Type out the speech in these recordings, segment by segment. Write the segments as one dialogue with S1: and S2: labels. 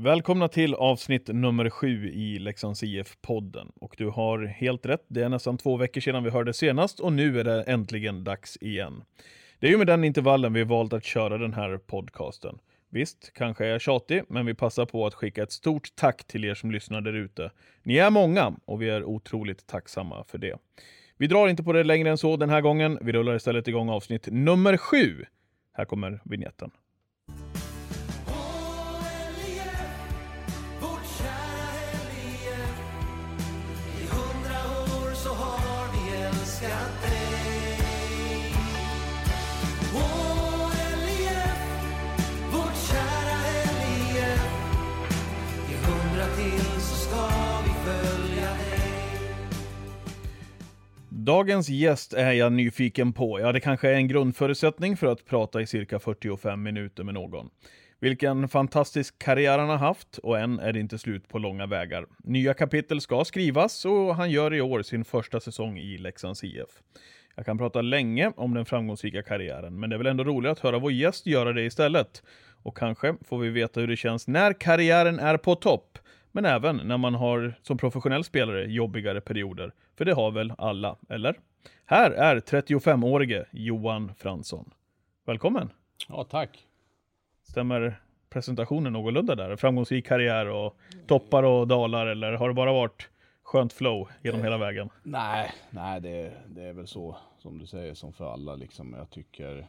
S1: Välkomna till avsnitt nummer sju i Leksands IF-podden. Och du har helt rätt, det är nästan två veckor sedan vi hörde senast och nu är det äntligen dags igen. Det är ju med den intervallen vi valt att köra den här podcasten. Visst, kanske är jag tjatig, men vi passar på att skicka ett stort tack till er som lyssnar där ute. Ni är många och vi är otroligt tacksamma för det. Vi drar inte på det längre än så den här gången. Vi rullar istället igång avsnitt nummer sju. Här kommer vignetten. Dagens gäst är jag nyfiken på. Ja, det kanske är en grundförutsättning för att prata i cirka 45 minuter med någon. Vilken fantastisk karriär han har haft och än är det inte slut på långa vägar. Nya kapitel ska skrivas och han gör i år sin första säsong i Leksands IF. Jag kan prata länge om den framgångsrika karriären, men det är väl ändå roligt att höra vår gäst göra det istället. Och kanske får vi veta hur det känns när karriären är på topp, men även när man har som professionell spelare jobbigare perioder. För det har väl alla, eller? Här är 35-årige Johan Fransson. Välkommen!
S2: Ja, tack.
S1: Stämmer presentationen någorlunda där? Framgångsrik karriär och toppar och dalar, eller har det bara varit skönt flow genom hela vägen?
S2: Nej, nej det, det är väl så som du säger som för alla liksom. Jag tycker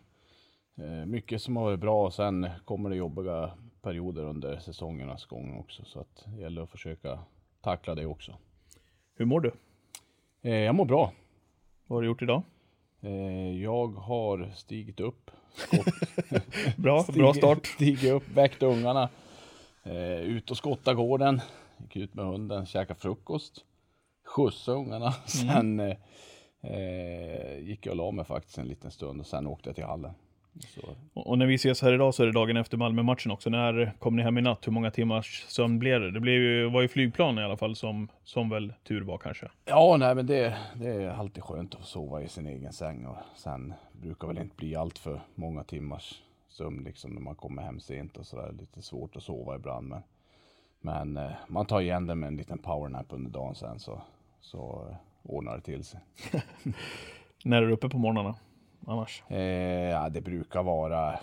S2: eh, mycket som har varit bra och sen kommer det jobbiga perioder under säsongernas gång också. Så att det gäller att försöka tackla det också.
S1: Hur mår du?
S2: Eh, jag mår bra.
S1: Vad har du gjort idag?
S2: Eh, jag har stigit upp.
S1: Bra,
S2: stigit-
S1: bra start.
S2: Stigit upp, väckt ungarna. Eh, ut och skotta gården. Gick ut med hunden, käkade frukost. Skjutsa ungarna. Sen eh, eh, gick jag och la mig faktiskt en liten stund och sen åkte jag till hallen.
S1: Och och när vi ses här idag så är det dagen efter Malmö-matchen också. När kom ni hem i natt? Hur många timmars sömn blev det? Det blev ju, var ju flygplan i alla fall som, som väl tur var kanske.
S2: ja, nej men det, det är alltid skönt att få sova i sin egen säng och sen brukar väl inte bli allt för många timmars sömn liksom när man kommer hem sent och sådär. Lite svårt att sova ibland men, men eh, man tar igen det med en liten powernap under dagen sen så, så eh, ordnar det till sig.
S1: När är du uppe på morgnarna? Annars?
S2: Eh, ja, det brukar vara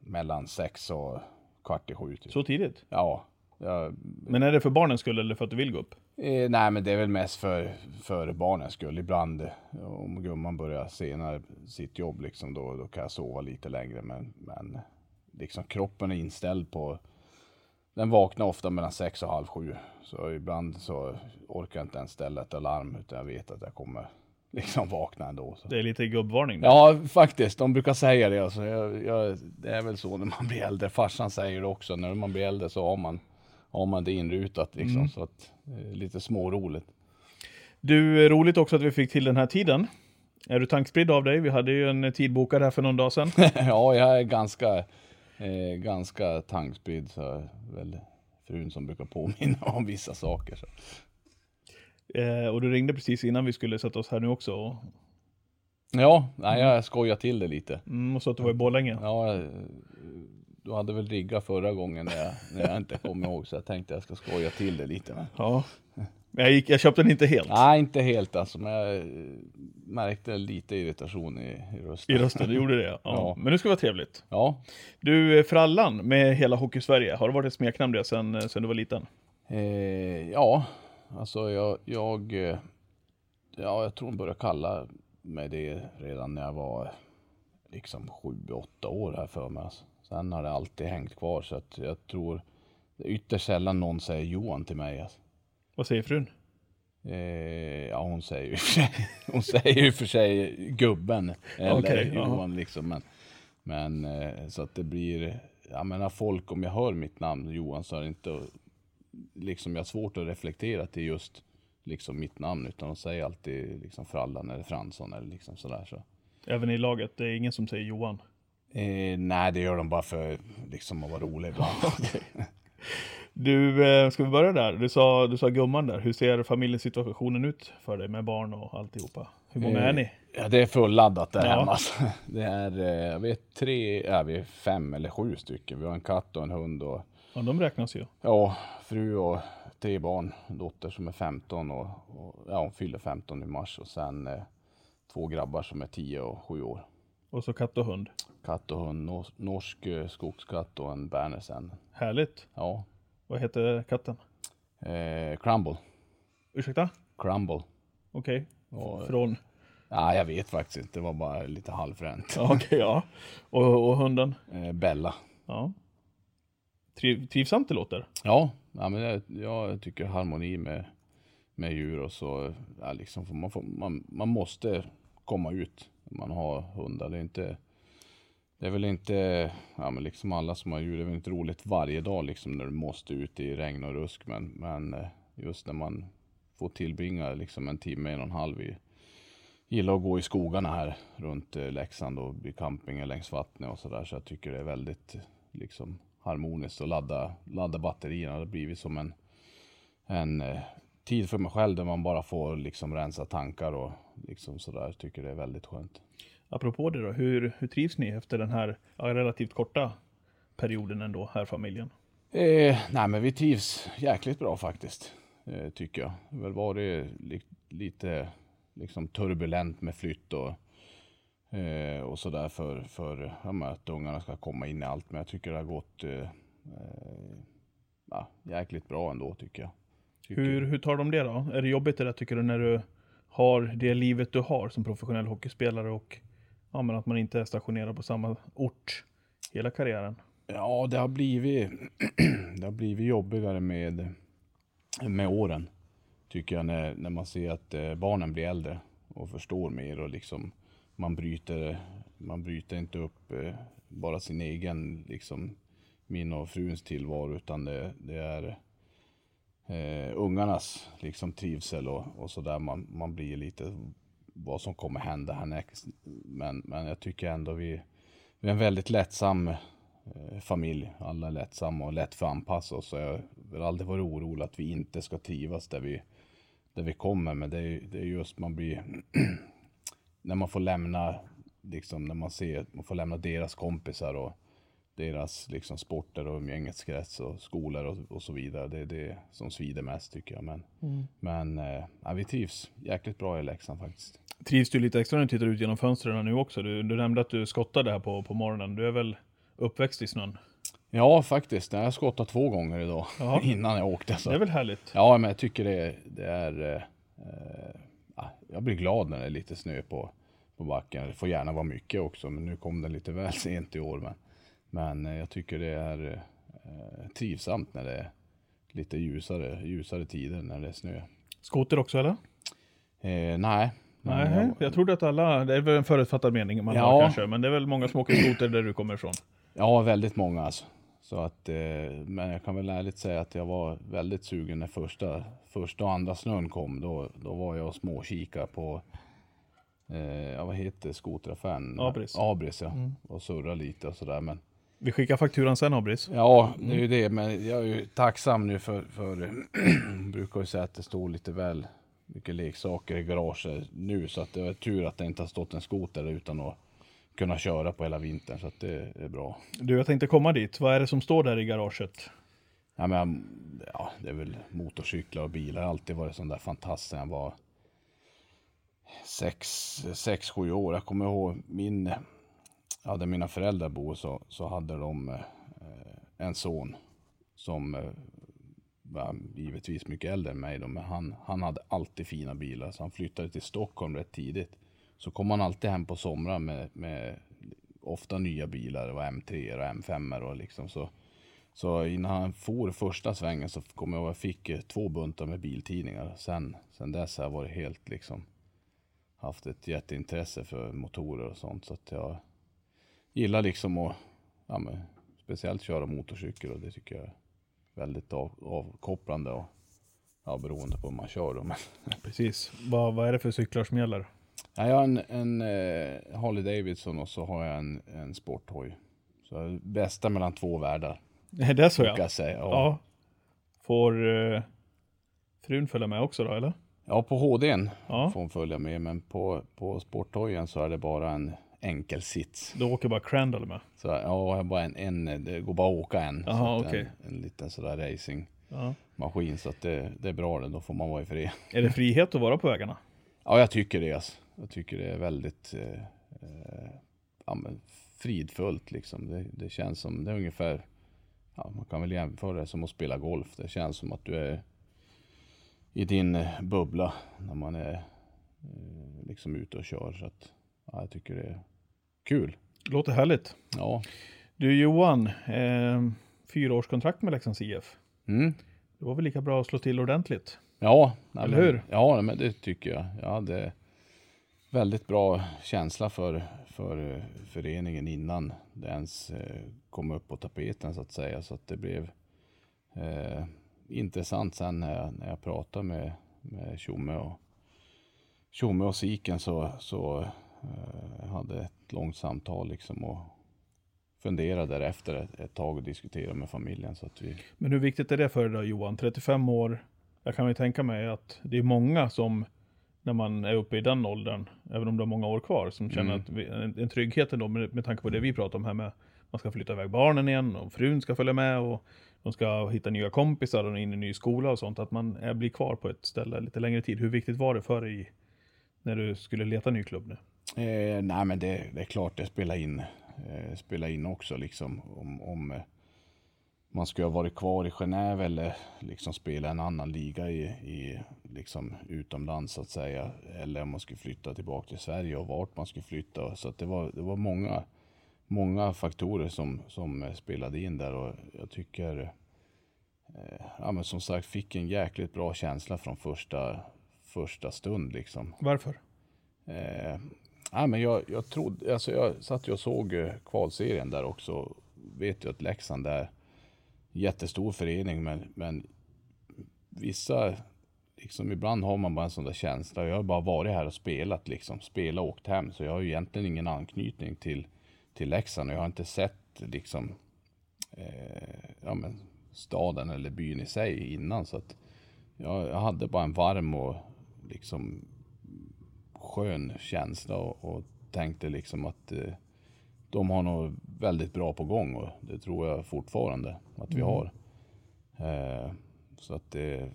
S2: mellan sex och kvart i sju. Typ.
S1: Så tidigt?
S2: Ja. ja
S1: Men är det för barnens skull eller för att du vill gå upp?
S2: eh, nej, men det är väl mest för, för barnens skull. Ibland om gumman börjar senare sitt jobb, liksom, då, då kan jag sova lite längre. Men, men liksom, kroppen är inställd på... Den vaknar ofta mellan sex och halv sju. Så ibland så orkar jag inte ens ställa ett alarm, utan jag vet att jag kommer liksom vakna ändå. Så.
S1: Det är lite gubbvarning.
S2: Ja, faktiskt. De brukar säga det. Alltså, jag, jag, det är väl så när man blir äldre. Farsan säger det också. När man blir äldre så har man, har man det inrutat. Liksom, Så att, är lite småroligt.
S1: Du, eh, roligt också att vi fick till den här tiden. Är du tankspridd av dig? Vi hade ju en tid bokad här för någon dag sedan.
S2: ja, jag är ganska, eh, ganska tankspridd. Så är väl frun som brukar påminna om vissa saker. Så.
S1: Eh, och du ringde precis innan vi skulle sätta oss här nu också. Och,
S2: Ja, nej, jag skojar till det lite.
S1: mm, och så att du var i Borlänge.
S2: Ja, eh, du hade väl riggat förra gången när jag, när jag inte kom ihåg. Så jag tänkte jag ska skoja till det lite. Men...
S1: Ja. Jag, gick, jag köpte den inte helt.
S2: Nej, inte helt alltså, men jag eh, märkte lite irritation i, i rösten.
S1: I rösten, du gjorde det ja.
S2: Ja.
S1: Men nu ska det vara trevligt.
S2: Ja.
S1: Du, eh, Frallan med hela Hockey-Sverige, har det varit ett smeknamn det sen, sen du var liten?
S2: Eh, ja, alltså jag, jag, eh, ja, jag tror de började kalla mig det redan när jag var liksom sju, åtta år här för mig. Alltså. Sen har det alltid hängt kvar så att jag tror det är ytterst sällan någon säger Johan till mig. Alltså.
S1: Vad säger frun?
S2: Eh, ja, hon säger ju för sig, hon säger ju för sig gubben. Eller
S1: jaha.
S2: Johan liksom. Men, men eh, så att det blir, jag menar folk, om jag hör mitt namn Johan så är det inte, liksom jag har svårt att reflektera till just liksom mitt namn. Utan de säger alltid liksom Frallan eller Fransson eller liksom sådär. Så.
S1: Även i laget, det är ingen som säger Johan.
S2: Eh, nej, det gör de bara för liksom att vara rolig ibland.
S1: Du, eh, ska vi börja där? Du sa, du sa gumman där. Hur ser familjesituationen ut för dig med barn och alltihopa? Hur många är ni?
S2: Ja, det är fulladdat där
S1: Ja.
S2: hemma. alltså. Det är, eh, jag vet tre, ja, vi är fem eller sju stycken. Vi har en katt och en hund och
S1: Ja, de räknas ju.
S2: Ja, fru och tre barn. Dotter som är 15 och, och ja, hon fyller 15 i mars. Och sen eh, två grabbar som är 10 och 7 år.
S1: Och så katt och hund.
S2: Katt och hund, nors- norsk eh, skogskatt och en bernersen.
S1: Härligt.
S2: Ja,
S1: Vad heter katten?
S2: eh, Crumble.
S1: Ursäkta?
S2: Crumble.
S1: Okej.
S2: Och,
S1: Från...
S2: Nej, jag vet faktiskt inte. Det var bara lite halvfränt.
S1: Okej, ja. Och, och hunden?
S2: Eh, Bella.
S1: Ja. Triv, trivsamt det låter.
S2: Ja, ja men jag, jag tycker harmoni med, med djur och så. Ja, liksom, man, får, man, man måste komma ut när man har hundar. Det är inte det är väl inte, ja men liksom alla som har djur, det är väl inte roligt varje dag liksom när du måste ut i regn och rusk. Men, men eh, just när man får tillbringa liksom en timme, en och en halv i, gillar att gå i skogarna här runt eh, Leksand och vid campingen längs vattnet och sådär. Så jag tycker det är väldigt liksom harmoniskt att ladda, ladda batterierna. Det har blivit som en, en eh, tid för mig själv där man bara får liksom rensa tankar och liksom sådär. Tycker det är väldigt skönt.
S1: Apropå det då, hur, hur trivs ni efter den här ja, relativt korta perioden ändå, här familjen?
S2: Eh, nej men vi trivs jäkligt bra faktiskt. Eh, tycker jag. Det har väl varit li lite liksom turbulent med flytt och, eh, och sådär för, för ja, att ungarna ska komma in i allt. Men jag tycker det har gått eh, eh, ja, jäkligt bra ändå tycker jag. Tycker,
S1: Hur, hur tar de det då? Är det jobbigt det där tycker du när du har det livet du har som professionell hockeyspelare och ja, men att man inte är stationerad på samma ort hela karriären?
S2: Ja, det har blivit, det har blivit jobbigare med, med åren. Tycker jag när, när man ser att eh, barnen blir äldre och förstår mer och liksom man bryter, man bryter inte upp eh, bara sin egen, liksom min och fruns tillvaro utan det, det är eh, ungarnas liksom trivsel och, och sådär. Man, man blir lite vad som kommer hända härnäst. Men, men jag tycker ändå vi, vi är en väldigt lättsam eh, familj. Alla är lättsamma och lätt för att anpassa oss. Så jag har aldrig varit orolig att vi inte ska trivas där vi, där vi kommer. Men det är, det är just man blir när man får lämna liksom när man ser man får lämna deras kompisar och deras liksom sporter och umgängeskrets och skolor och, och så vidare. Det är det som svider mest tycker jag. Men, men eh, ja, vi trivs jäkligt bra i Leksand faktiskt.
S1: Trivs du lite extra när du tittar ut genom fönstren nu också? Du, du nämnde att du skottade här på, på morgonen. Du är väl uppväxt i snön?
S2: Ja, faktiskt. Jag har skottat två gånger idag
S1: Jaha.
S2: innan jag åkte. Så.
S1: Det är väl härligt?
S2: Ja, men jag tycker det, det är... Eh, eh, jag blir glad när det är lite snö på, på backen. Det får gärna vara mycket också, men nu kom det lite väl sent i år. Men, men eh, jag tycker det är eh, trivsamt när det är lite ljusare, ljusare tider när det är snö.
S1: Skoter också eller?
S2: Eh, nej.
S1: Nej,
S2: jag-
S1: jag trodde att alla, det är väl en förutfattad mening man
S2: Ja.
S1: har kanske, men det är väl många som åker skoter där du kommer ifrån.
S2: Ja, väldigt många alltså. Så att, eh, men jag kan väl ärligt säga att jag var väldigt sugen när första, första och andra snön kom. Då, då var jag och småkika på, eh, ja, vad heter skoteraffären?
S1: Abris.
S2: Abris ja. Och surra lite och sådär. Men
S1: Vi skickar fakturan sen Abris.
S2: ja, det är ju det. Men jag är ju tacksam nu för, för brukar ju säga att det står lite väl mycket leksaker i garaget nu. Så att det var tur att det inte har stått en skoter där utan att kunna köra på hela vintern. Så att det är bra.
S1: Du, jag tänkte komma dit. Vad är det som står där i garaget?
S2: Ja, men, ja, det är väl motorcyklar och bilar. Jag har alltid varit sån där fantast sen jag var sex, sex, sju år. Jag kommer ihåg min, ja, där mina föräldrar bor så, så hade de eh, en son som eh, var givetvis mycket äldre än mig då, men han, han hade alltid fina bilar. Så han flyttade till Stockholm rätt tidigt. Så kom han alltid hem på somrar med, med ofta nya bilar. Det var M3 och M5 och liksom så. Så innan han for första svängen så kommer jag ihåg att jag fick eh, två buntar med biltidningar. Sen, sen dess har jag varit helt liksom haft ett jätteintresse för motorer och sånt. Så att jag gillar liksom att ja, men, speciellt köra motorcykel och det tycker jag är väldigt av, avkopplande och ja, beroende på hur man kör. Då. Men,
S1: Precis. Vad, vad är det för cyklar som gäller?
S2: Ja, jag har en, en eh, Harley Davidson och så har jag en, en sporthoj. Så bästa mellan två världar.
S1: Det är så ja.
S2: jag säga. Ja.
S1: Ja. Får eh, frun följa med också då eller?
S2: Ja, på HDn
S1: Ja.
S2: får hon följa med, men på, på sporthojen så är det bara en enkel sits.
S1: Då åker bara Crandall med.
S2: Så ja, bara en, en, det går bara att åka en. Att
S1: okej.
S2: en, en liten sådär racingmaskin.
S1: Ja.
S2: Så att det, det är bra det, då får man vara i fred.
S1: Är det frihet att vara på vägarna?
S2: Ja, jag tycker det. Alltså. Jag tycker det är väldigt eh, eh, ja, fridfullt liksom. Det, det känns som, det är ungefär, ja, man kan väl jämföra det som att spela golf. Det känns som att du är i din eh, bubbla när man är eh, liksom ute och kör. Så att, ja, jag tycker det är kul.
S1: Låter härligt.
S2: Ja.
S1: Du Johan, eh, fyraårskontrakt med Leksands IF.
S2: Mm.
S1: Det var väl lika bra att slå till ordentligt?
S2: Ja, nej,
S1: Eller
S2: men,
S1: hur?
S2: Ja, men det tycker jag. Jag hade väldigt bra känsla för, för eh, föreningen innan det ens eh, kom upp på tapeten så att säga. Så att det blev eh, intressant sen när jag, när jag pratade med, med Tjomme och, Tjomme och Siken så, så eh, hade ett långt samtal liksom och funderade därefter ett, ett tag och diskuterade med familjen. Så att vi,
S1: Men hur viktigt är det för dig då Johan? 35 år. Jag kan ju tänka mig att det är många som när man är uppe i den åldern, även om det har många år kvar, som känner
S2: Mm.
S1: att vi, en, en trygghet ändå med, med tanke på det vi pratar om här med man ska flytta iväg barnen igen och frun ska följa med och de ska hitta nya kompisar och in i en ny skola och sånt. Att man är, blir kvar på ett ställe lite längre tid. Hur viktigt var det för dig när du skulle leta ny klubb nu?
S2: Eh, nej men det, det är klart det spelar in, eh, spelar in också liksom om, om eh, man skulle ha varit kvar i Genève eller liksom spela en annan liga i, i liksom utomlands så att säga. Eller om man skulle flytta tillbaka till Sverige och vart man skulle flytta. Så det var, det var många, många faktorer som, som eh, spelade in där och jag tycker eh, ja, men som sagt fick en jäkligt bra känsla från första, första stund liksom.
S1: Varför?
S2: Eh, ja, men jag, jag trodde, alltså jag satt och såg eh, kvalserien där också. Vet ju att Leksand är jättestor förening, men, men vissa, liksom ibland har man bara en sån där känsla. Jag har bara varit här och spelat liksom, spelat och åkt hem. Så jag har ju egentligen ingen anknytning till, till Leksand. Jag har inte sett liksom, eh, ja men staden eller byn i sig innan. Så att jag, jag hade bara en varm och liksom skön känsla och, och tänkte liksom att eh, de har nog väldigt bra på gång och det tror jag fortfarande att vi
S1: Mm.
S2: har. Eh, så att det,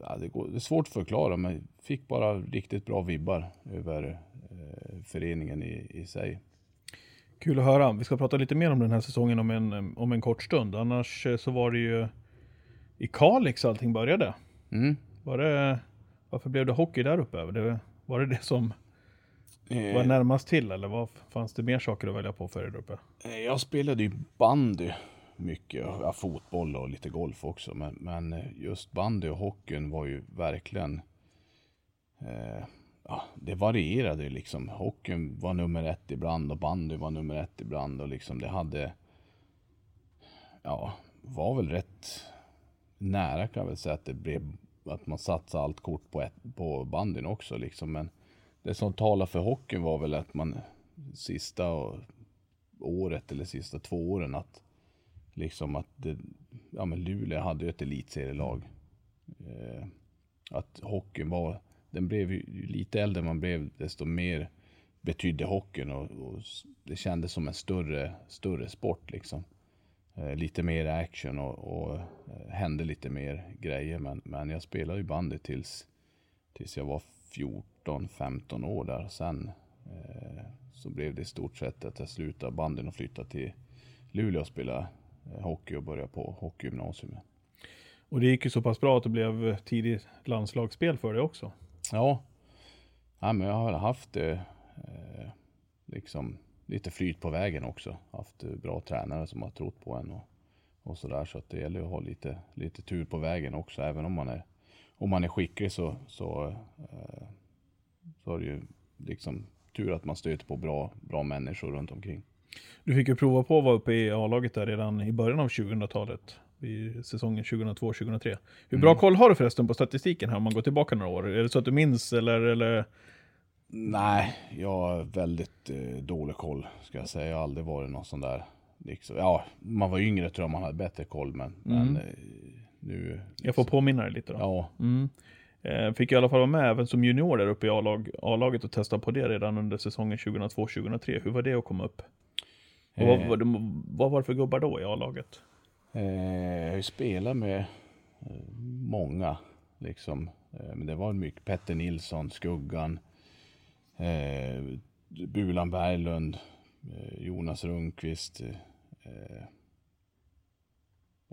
S2: ja, det, går, det är svårt att förklara men fick bara riktigt bra vibbar över eh, föreningen i, i sig.
S1: Kul att höra. Vi ska prata lite mer om den här säsongen om en, om en kort stund. Annars eh, så var det ju i Kalix allting började.
S2: Mm.
S1: Var det, varför blev det hockey där uppe? Det, var det det som var
S2: Eh,
S1: närmast till eller vad fanns det mer saker att välja på för er där uppe?
S2: Eh, Jag spelade ju bandy mycket, ja, fotboll och lite golf också. Men, men eh, just bandy och hockeyn var ju verkligen, eh, ja, det varierade ju liksom. Hockeyn var nummer ett ibland och bandy var nummer ett ibland och liksom det hade, ja, var väl rätt nära kan jag väl säga att det blev, att man satsade allt kort på, ett, på bandyn också liksom. Men det som talar för hockeyn var väl att man sista året eller sista två åren att liksom att det, ja men Luleå hade ju ett elitserielag. Eh, att hockeyn var, den blev ju lite äldre man blev desto mer betydde hockeyn och, och det kändes som en större, större sport liksom. Eh, lite mer action och, och eh, hände lite mer grejer men, men jag spelade ju bandy tills, tills jag var 14 14-15 år där. Sen eh, så blev det i stort sett att jag slutade bandyn och flyttade till Luleå och spela eh, hockey och började på hockeygymnasium.
S1: Och det gick ju så pass bra att det blev tidigt landslagsspel för det också.
S2: Ja, ja men jag har haft eh, eh, liksom lite flyt på vägen också. Haft bra tränare som har trott på en och, och sådär. Så att det gäller att ha lite, lite tur på vägen också. Även om man är, om man är skicklig så, så, eh, så är det ju liksom tur att man stöter på bra, bra människor runt omkring.
S1: Du fick ju prova på att vara uppe i A-laget där redan i början av 2000-talet. I säsongen 2002-2003. Hur bra koll har du förresten på statistiken här om man går tillbaka några år? Är det så att du minns eller? eller?
S2: Nej, jag har väldigt eh, dålig koll ska jag säga. Jag har aldrig varit någon sån där. Liksom, ja, man var yngre tror jag man hade bättre koll men, men eh, nu.
S1: Jag får påminna dig lite då.
S2: Ja,
S1: Mm. Eh, fick i alla fall vara med även som junior där uppe i A-lag, A-laget och testa på det redan under säsongen 2002-2003. Hur var det att komma upp? Och vad,
S2: Eh.
S1: var det, vad var det för gubbar då i A-laget?
S2: Eh, jag har ju spelat med många, liksom. Men det var mycket Petter Nilsson, Skuggan, Bulan Berglund, Jonas Rundqvist,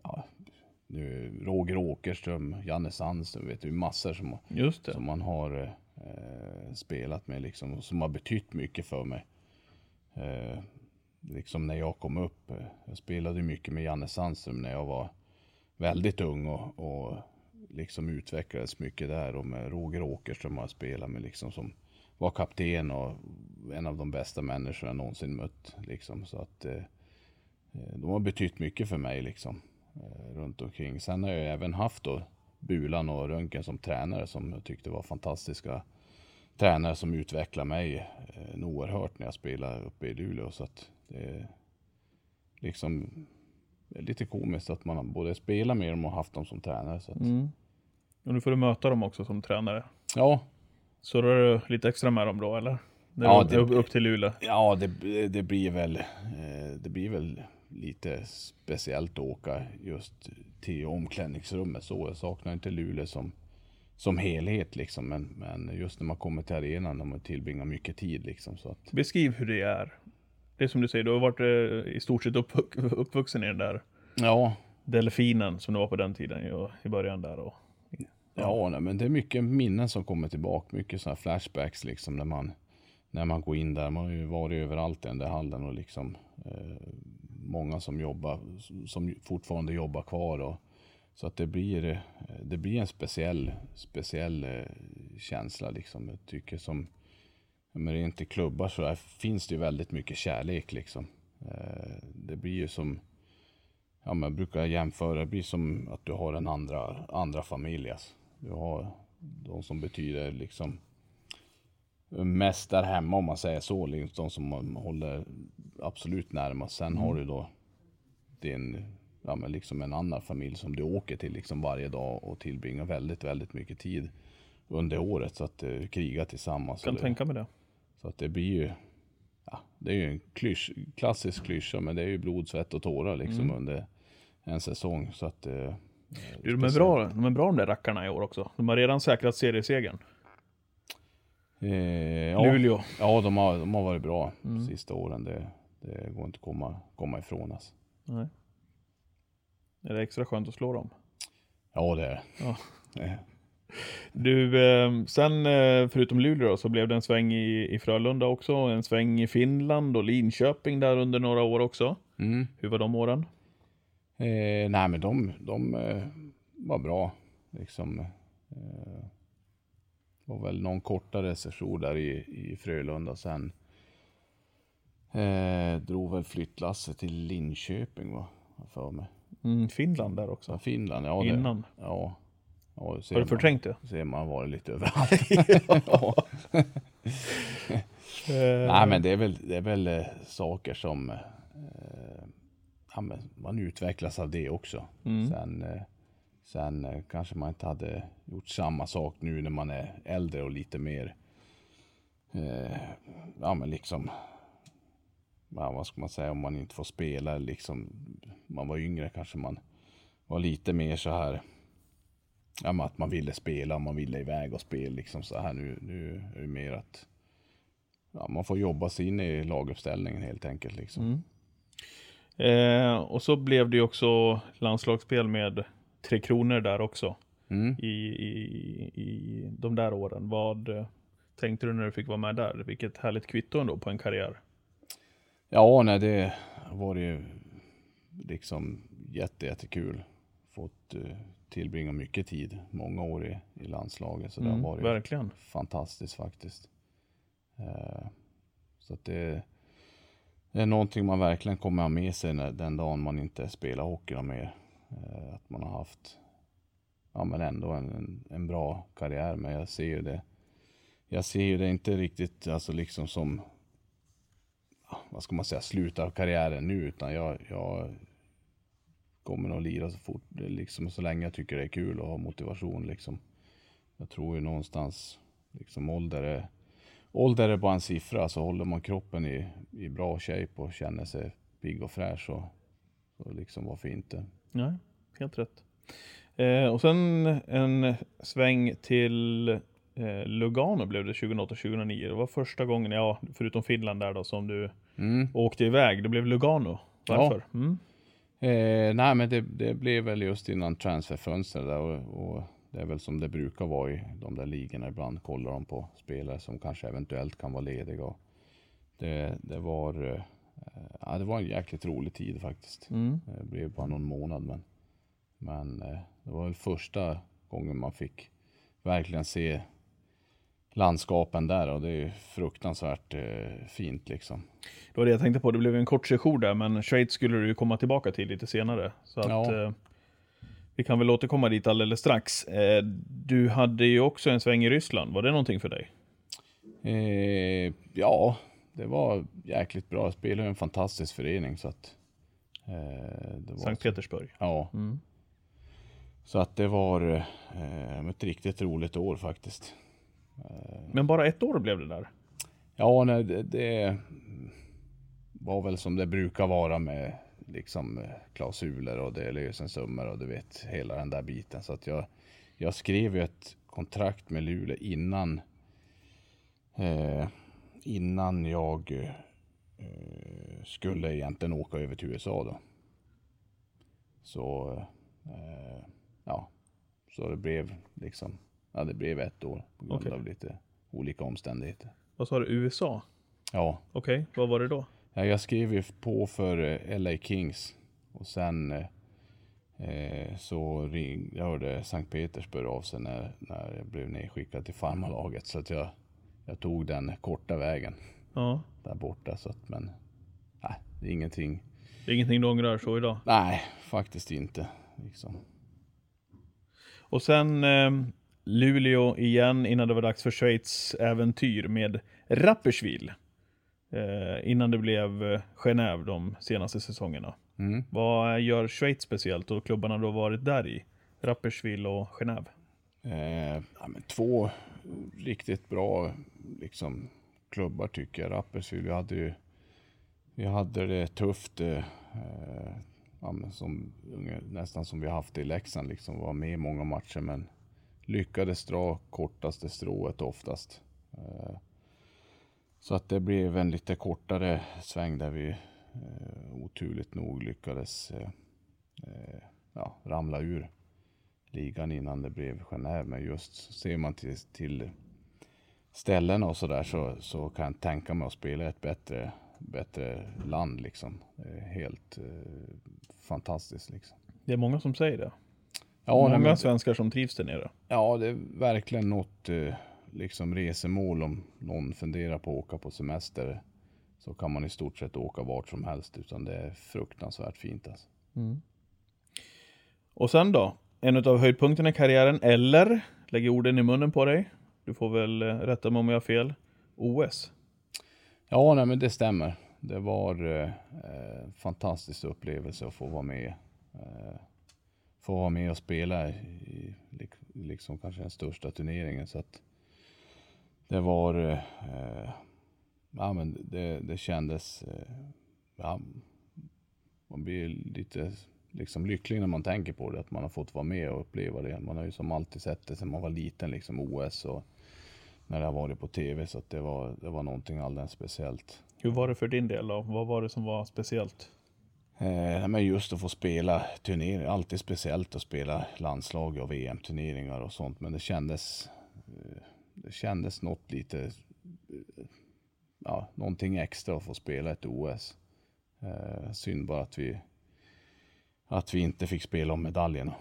S2: ja, Roger Åkerström, Janne Sandström, vet du, massor som, som man har eh, spelat med liksom, och som har betytt mycket för mig. Eh, liksom när jag kom upp. eh, Jag spelade mycket med Janne Sandström när jag var väldigt ung och, och liksom utvecklades mycket där och med Roger Åkerström har jag spelat med liksom som var kapten och en av de bästa människor jag någonsin mött liksom så att eh, eh, de har betytt mycket för mig liksom runt omkring. Sen har jag även haft då Bulan och Röntgen som tränare som jag tyckte var fantastiska tränare som utvecklade mig eh, oerhört när jag spelade uppe i Luleå. Så att det är liksom det är lite komiskt att man både spelat med dem och haft dem som tränare. Så att,
S1: Mm. Och nu får du möta dem också som tränare.
S2: Ja,
S1: Surrar du lite extra med dem då eller? När
S2: Ja, det-
S1: upp till Luleå.
S2: ja det, det blir väl eh, det blir väl lite speciellt att åka just till omklädningsrummet. Så jag saknar inte Luleå som, som helhet liksom. Men, men just när man kommer till arenan och man tillbringar mycket tid liksom. Så att,
S1: Beskriv hur det är. Det är som du säger, du har varit eh, i stort sett uppvux, uppvuxen i den där
S2: ja,
S1: delfinen som det var på den tiden i början där. Och,
S2: Ja, nej, men det är mycket minnen som kommer tillbaka. Mycket sådana flashbacks liksom när man, när man går in där. Man har ju varit överallt i den där hallen och liksom eh, många som jobbar, som fortfarande jobbar kvar. Och, så att det blir, det blir en speciell, speciell eh, känsla liksom. Jag tycker som, men det är inte klubbar så där finns det ju väldigt mycket kärlek liksom. Eh, det blir ju som, ja men jag brukar jämföra, det blir som att du har en andra, andra familj. Alltså. Du har de som betyder liksom mest där hemma om man säger så. Liksom de som håller absolut närmast. Sen har du då din, ja men liksom en annan familj som du åker till liksom varje dag och tillbringar väldigt, väldigt mycket tid under året. Så att uh, kriga tillsammans.
S1: kan
S2: Och det-
S1: tänka mig det.
S2: så att det blir ju, ja, det är ju en klysch, klassisk klyscha, men det är ju blod, svett och tårar liksom
S1: Mm.
S2: under en säsong. Så att, eh,
S1: Du, de, är bra, de är bra de där rackarna i år också. De har redan säkrat seriesegern.
S2: eh, ja,
S1: Luleå.
S2: ja de, har, de har varit bra
S1: Mm.
S2: sista åren. Det, det går inte att komma, komma ifrån. Alltså.
S1: Nej. Är det extra skönt att slå dem?
S2: Ja, det är det.
S1: Ja.
S2: Eh,
S1: Du, eh, sen eh, förutom Luleå då, så blev det en sväng i, i Frölunda också, en sväng i Finland och Linköping där under några år också.
S2: Mm.
S1: Hur var de åren?
S2: Eh, nej, men de, de eh, var bra. Liksom, eh, var väl någon kortare session där i, i Frölunda. Sen eh, drog väl flyttlasset till Linköping, va? för mig.
S1: Mm, Finland där
S2: Så
S1: också.
S2: Finland, ja. Det,
S1: Innan.
S2: Ja. ja det
S1: Har du
S2: man-
S1: förträngt det?
S2: Ser man varit lite överallt. ja.
S1: Eh,
S2: Nej men det är väl, det är väl eh, saker som eh, ja, man utvecklas av det också.
S1: Mm.
S2: Sen, eh, sen eh, kanske man inte hade gjort samma sak nu när man är äldre och lite mer eh, ja men liksom ja, vad ska man säga om man inte får spela liksom man var yngre kanske man var lite mer så här ja, att man ville spela, man ville iväg och spela liksom så här nu, nu är det mer att ja, man får jobba sig in i laguppställningen helt enkelt. Liksom.
S1: Mm. Eh, och så blev det ju också landslagsspel med Tre Kronor där också.
S2: Mm.
S1: I, i, i de där åren. Vad eh, tänkte du när du fick vara med där? Vilket härligt kvitto ändå på en karriär.
S2: Ja, nej, det var ju liksom jätte, jättekul. Fått eh, tillbringa mycket tid, många år i, i landslaget. Så det
S1: Mm,
S2: har varit
S1: verkligen.
S2: fantastiskt faktiskt. Eh, så att det, det är någonting man verkligen kommer ha med sig när, den dagen man inte spelar hockey mer. Eh, att man har haft, ja men ändå en, en, en bra karriär. Men jag ser ju det, jag ser ju det inte riktigt alltså liksom som, vad ska man säga, sluta karriären nu. Utan jag, jag kommer nog lira så fort, liksom så länge jag tycker det är kul och har motivation liksom. jag tror ju någonstans, liksom ålder är, ålder är bara en siffra. Så håller man kroppen i, i bra shape och känner sig pigg och fräsch så, så liksom varför inte?
S1: Nej, helt rätt. Eh, och sen en sväng till Lugano blev det 2008-2009. Det var första gången, ja, förutom Finland där då, som du
S2: Mm.
S1: åkte iväg. Det blev Lugano. Varför? Mm.
S2: Eh, nej, men det, det blev väl just innan transferfönstret där och, och det är väl som det brukar vara i de där ligorna. Ibland kollar de på spelare som kanske eventuellt kan vara lediga. Det, det var, eh, ja, det var en jäkligt rolig tid faktiskt.
S1: Mm.
S2: Det blev bara någon månad, men, men eh, det var väl första gången man fick verkligen se landskapen där och det är fruktansvärt eh, fint liksom.
S1: Det var det jag tänkte på. Det blev en kort session där, men Schweiz skulle du komma tillbaka till lite senare. Så att,
S2: Ja.
S1: eh, vi kan väl återkomma dit alldeles strax. Eh, du hade ju också en sväng i Ryssland. Var det någonting för dig?
S2: Eh, ja, det var jäkligt bra. Jag spelade i en fantastisk förening så att. Eh, det var
S1: Sankt Petersburg.
S2: Ja,
S1: Mm.
S2: så att det var eh, ett riktigt roligt år faktiskt.
S1: Men bara ett år blev det där.
S2: Ja, nej, det, det var väl som det brukar vara med liksom eh, klausuler och det lösensummor och du vet hela den där biten. Så att jag, jag skrev ju ett kontrakt med Luleå innan eh, innan jag eh, skulle egentligen åka över till USA då. Så eh, ja, så det blev liksom, ja det blev ett år på grund
S1: Okej.
S2: av lite olika omständigheter.
S1: Vad sa du? USA?
S2: Ja,
S1: Okej, vad var det då?
S2: Ja, jag skrev ju på för eh, LA Kings och sen eh, eh, så ring, jag hörde Sankt Petersburg av sig när, när jag blev nedskickad till farmarlaget så att jag, jag tog den korta vägen
S1: Ja,
S2: där borta så att men nej, det är ingenting.
S1: det är ingenting du ångrar så idag.
S2: Nej, faktiskt inte. Liksom.
S1: Och sen eh, Luleå igen innan det var dags för Schweiz äventyr med Rapperswil. Eh, innan det blev eh, Genève de senaste säsongerna.
S2: Mm.
S1: Vad gör Schweiz speciellt och klubbarna har varit där i? Rapperswil och Genève.
S2: Eh, ja, men två riktigt bra liksom, klubbar tycker jag. Rapperswil, vi hade ju vi hade det tufft. Eh, eh, ja, som, nästan som vi haft det i Leksand. Liksom, var med i många matcher men lyckades dra kortaste strået oftast. Eh, så att det blev en lite kortare sväng där vi eh, oturligt nog lyckades eh, ja, ramla ur ligan innan det blev Genève. Men just ser man till, till ställena och sådär så, så kan jag tänka mig att spela i ett bättre, bättre land liksom. Helt eh, fantastiskt liksom.
S1: Det är många som säger det.
S2: Ja,
S1: många
S2: men-
S1: svenskar som trivs där nere.
S2: Ja, det är verkligen något eh, liksom resemål om någon funderar på att åka på semester. Så kan man i stort sett åka vart som helst utan det är fruktansvärt fint alltså.
S1: Och sen då? En av höjdpunkterna i karriären, eller? Lägger orden i munnen på dig. Du får väl eh, rätta mig om jag har fel. OS.
S2: Ja, nej, men det stämmer. Det var eh, eh, fantastisk upplevelse att få vara med. Eh, få vara med och spela i liksom kanske den största turneringen. Så att det var, eh, eh, ja men det, det kändes, eh, ja, man blir lite liksom lycklig när man tänker på det. Att man har fått vara med och uppleva det. Man har ju som alltid sett det sedan man var liten, liksom OS och när det har varit på tv. Så att det var, det var någonting alldeles speciellt.
S1: Hur var det för din del då? Vad var det som var speciellt?
S2: Eh, men just att få spela turneringar, alltid speciellt att spela landslag och VM-turneringar och sånt. Men det kändes, eh, det kändes något lite, eh, ja, någonting extra att få spela ett OS. Eh, synd bara att vi, att vi inte fick spela om medaljerna.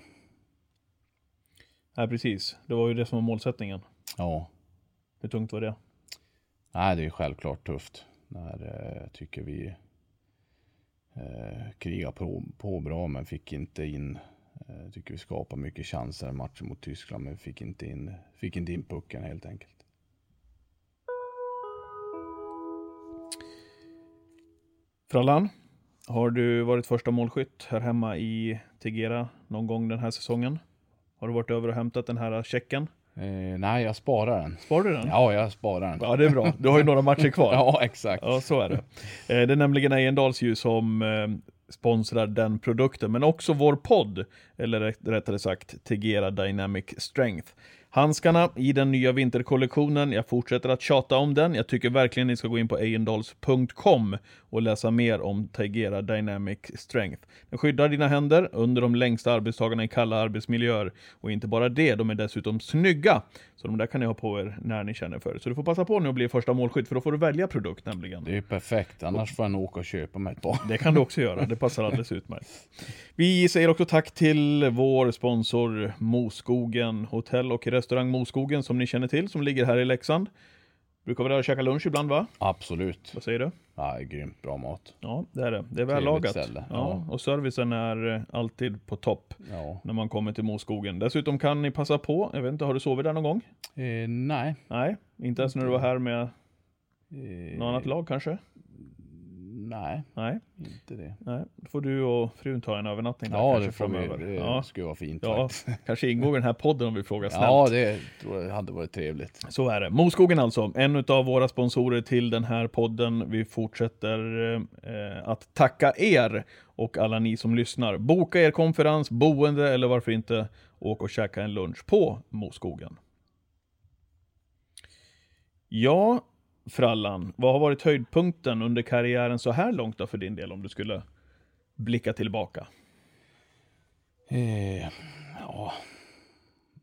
S1: Nej, precis. Det var ju det som var målsättningen.
S2: Ja,
S1: Hur tungt var det?
S2: nej, det är självklart tufft när eh, tycker vi eh, kriga på, på bra men fick inte in eh, tycker vi skapar mycket chanser i matchen mot Tyskland men vi fick inte in, fick inte in pucken helt enkelt.
S1: Frallan, har du varit första målskytt här hemma i Tegera någon gång den här säsongen? Har du varit över och hämtat den här checken?
S2: Eh, nej, jag sparar den.
S1: Sparar du den?
S2: Ja, jag sparar den.
S1: Ja, det är bra. Du har ju några matcher kvar.
S2: Ja, exakt.
S1: Ja, så är det. Eh, Det är nämligen Ejendals ju som eh, sponsrar den produkten, men också vår podd, eller rätt- rättare sagt Tegera Dynamic Strength. Handskarna i den nya vinterkollektionen, jag fortsätter att tjata om den. Jag tycker verkligen ni ska gå in på ejendals.com och läsa mer om Tegera Dynamic Strength. Den skyddar dina händer under de längsta arbetsdagarna i kalla arbetsmiljöer. Och inte bara det, de är dessutom snygga. Så de där kan ni ha på er när ni känner för det. Så du får passa på nu att bli första målskytt, för då får du välja produkt nämligen.
S2: Det är perfekt, annars får jag nog åka och köpa mig ett par.
S1: Det kan du också göra, det passar alldeles utmärkt. Vi säger också tack till vår sponsor Moskogen, hotell och restaurang Moskogen som ni känner till, som ligger här i Leksand. Brukar vara där och käka lunch ibland va?
S2: Absolut.
S1: Vad säger du?
S2: Ja, grymt bra mat.
S1: Ja, det är det. Det är väl lagat.
S2: ställe,
S1: Ja,
S2: ja.
S1: och servicen är eh, alltid på topp
S2: Ja.
S1: när man kommer till Moskogen. Dessutom kan ni passa på, jag vet inte, har du sovit där någon gång?
S2: Eh, nej.
S1: Nej, inte ens när du var här med
S2: Eh,
S1: något annat lag kanske?
S2: Nej,
S1: Nej,
S2: inte det.
S1: nej. Då får du och frun ta en övernattning där
S2: Ja, det får vi.
S1: framöver.
S2: Det
S1: Ja.
S2: skulle vara fint
S1: Ja,
S2: faktiskt.
S1: kanske ingår i den här podden om vi frågar snällt.
S2: Ja, det tror jag hade varit trevligt.
S1: Så är det. Moskogen alltså, en av våra sponsorer till den här podden. Vi fortsätter eh, att tacka er och alla ni som lyssnar. Boka er konferens, boende eller varför inte åk och käka en lunch på Moskogen. Ja, Frallan, vad har varit höjdpunkten under karriären så här långt då för din del om du skulle blicka tillbaka?
S2: Eh, ja.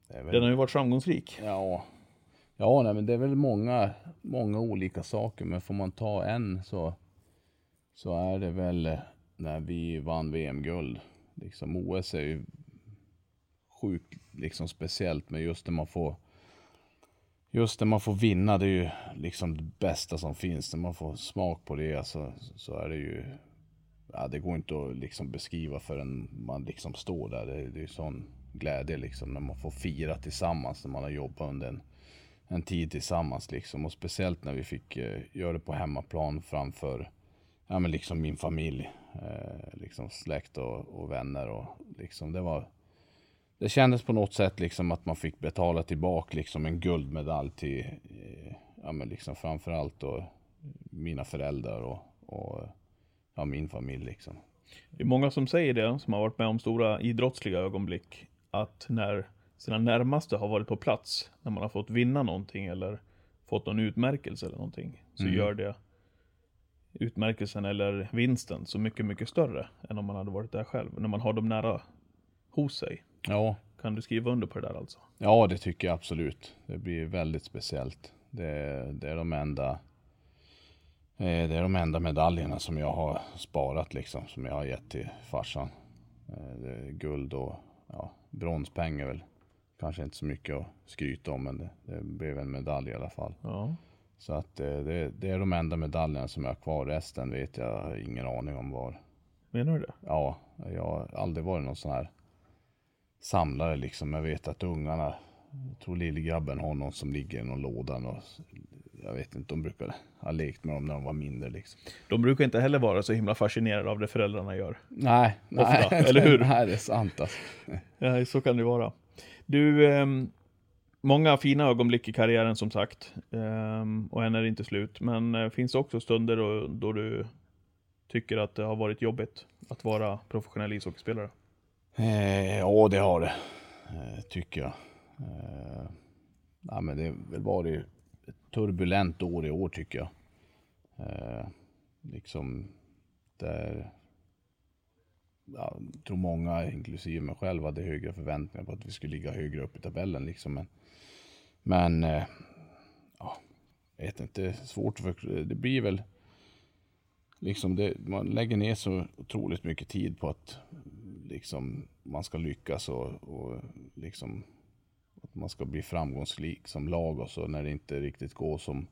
S2: Väl...
S1: Den har ju varit framgångsrik.
S2: Ja, ja nej, men det är väl många, många olika saker. Men får man ta en så, så är det väl eh, när vi vann VM-guld. Liksom OS är ju sjukt liksom speciellt, men just när man får Just när man får vinna, det är ju liksom det bästa som finns. När man får smak på det så, så är det ju ja, det går inte att liksom beskriva förrän man liksom står där. Det, det är ju sån glädje liksom när man får fira tillsammans när man har jobbat under en, en tid tillsammans liksom. Och speciellt när vi fick eh, göra det på hemmaplan framför ja, men liksom min familj, eh, liksom släkt och, och vänner och liksom det var det kändes på något sätt liksom att man fick betala tillbaka liksom en guldmedalj till, eh, ja men liksom framförallt då mina föräldrar och, och ja, min familj liksom.
S1: Det är många som säger det, som har varit med om stora idrottsliga ögonblick, att när sina närmaste har varit på plats, när man har fått vinna någonting eller fått någon utmärkelse eller någonting, så
S2: Mm.
S1: gör det utmärkelsen eller vinsten så mycket, mycket större än om man hade varit där själv. När man har dem nära hos sig.
S2: Ja,
S1: Kan du skriva under på det där alltså?
S2: ja det tycker jag absolut. Det blir väldigt speciellt. Det, det är de enda eh, det är de enda medaljerna som jag har sparat liksom, som jag har gett till farsan. Eh, är guld och ja, bronspengar väl. Kanske inte så mycket att skryta om, men det, det blev en medalj i alla fall.
S1: Ja.
S2: Så att eh, det, det är de enda medaljerna som jag har kvar. Resten vet jag ingen aning om var.
S1: Menar du det?
S2: Ja, jag har aldrig varit någon sån här samlare liksom. Jag vet att ungarna, jag tror lillgrabben har någon som ligger i någon låda. Och, jag vet inte, de brukar ha lekt med dem när de var mindre liksom.
S1: De brukar inte heller vara så himla fascinerade av det föräldrarna gör.
S2: Nej, nej.
S1: Ofta, eller hur?
S2: Nej, det är sant alltså.
S1: Ja, så kan det vara. Du, ehm, många fina ögonblick i karriären som sagt. Ehm, och än är det inte slut. Men eh, finns det också stunder då, då du tycker att det har varit jobbigt att vara professionell ishockeyspelare?
S2: Eh, ja, det har det. Eh, tycker jag. Eh, nej, men det har väl varit ett turbulent år i år tycker jag. Eh, liksom där ja, jag tror många, inklusive mig själv, hade högre förväntningar på att vi skulle ligga högre upp i tabellen. Liksom. Men, men eh, ja, jag vet inte, svårt att förklara. Det blir väl liksom det, man lägger ner så otroligt mycket tid på att liksom man ska lyckas och, och liksom att man ska bli framgångsrik som lag och så när det inte riktigt går som,